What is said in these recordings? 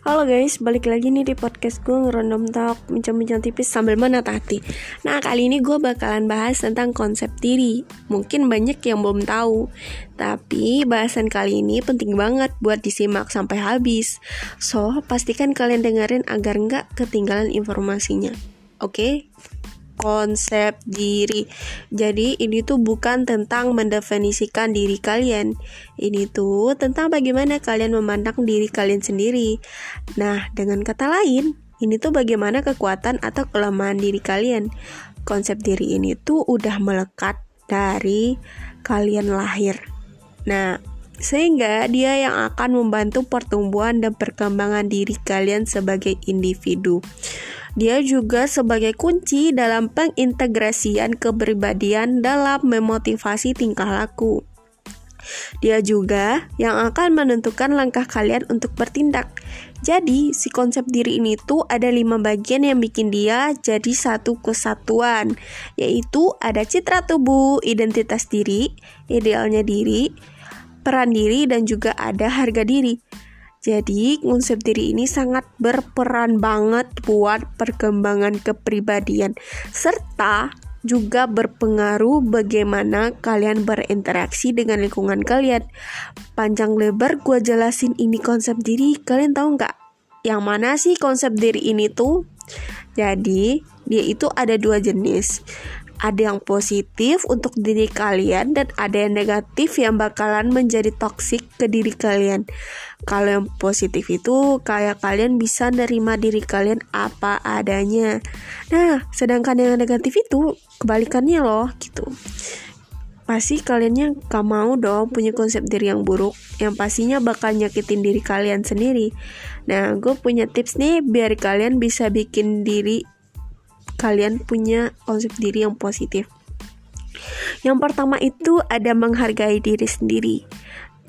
Halo guys, balik lagi nih di podcast gue ngerondom talk bincang-bincang tipis sambil menatati. Nah kali ini gue bakalan bahas tentang konsep diri. Mungkin banyak yang belum tahu, tapi bahasan kali ini penting banget buat disimak sampai habis. So pastikan kalian dengerin agar nggak ketinggalan informasinya. Oke? Okay? Konsep diri. Jadi ini tuh bukan tentang mendefinisikan diri kalian. Ini tuh tentang bagaimana kalian memandang diri kalian sendiri. Nah, dengan kata lain, ini tuh bagaimana kekuatan atau kelemahan diri kalian. Konsep diri ini tuh udah melekat dari kalian lahir. Nah, sehingga dia yang akan membantu pertumbuhan dan perkembangan diri kalian sebagai individu. Dia juga sebagai kunci dalam pengintegrasian kepribadian dalam memotivasi tingkah laku. Dia juga yang akan menentukan langkah kalian untuk bertindak. Jadi, si konsep diri ini tuh ada lima bagian yang bikin dia jadi satu kesatuan, yaitu ada citra tubuh, identitas diri, idealnya diri, peran diri, dan juga ada harga diri. Jadi, konsep diri ini sangat berperan banget buat perkembangan kepribadian serta juga berpengaruh bagaimana kalian berinteraksi dengan lingkungan kalian. Panjang lebar gue jelasin ini konsep diri, kalian tahu nggak? Yang mana sih konsep diri ini tuh? Jadi, dia itu ada dua jenis ada yang positif untuk diri kalian dan ada yang negatif yang bakalan menjadi toksik ke diri kalian. Kalau yang positif itu kayak kalian bisa nerima diri kalian apa adanya. Nah, sedangkan yang negatif itu kebalikannya loh gitu. Pasti kaliannya gak mau dong punya konsep diri yang buruk Yang pastinya bakal nyakitin diri kalian sendiri Nah gue punya tips nih biar kalian bisa bikin diri kalian punya konsep diri yang positif. Yang pertama itu ada menghargai diri sendiri.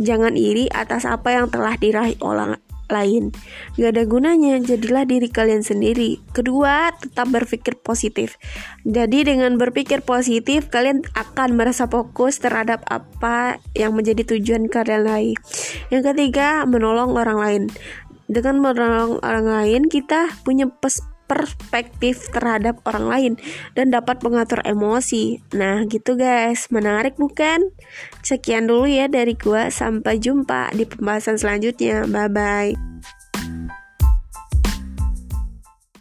Jangan iri atas apa yang telah diraih orang lain. Gak ada gunanya, jadilah diri kalian sendiri. Kedua, tetap berpikir positif. Jadi dengan berpikir positif, kalian akan merasa fokus terhadap apa yang menjadi tujuan kalian lain. Yang ketiga, menolong orang lain. Dengan menolong orang lain, kita punya pers perspektif terhadap orang lain dan dapat mengatur emosi. Nah, gitu guys. Menarik bukan? Sekian dulu ya dari gua. Sampai jumpa di pembahasan selanjutnya. Bye bye.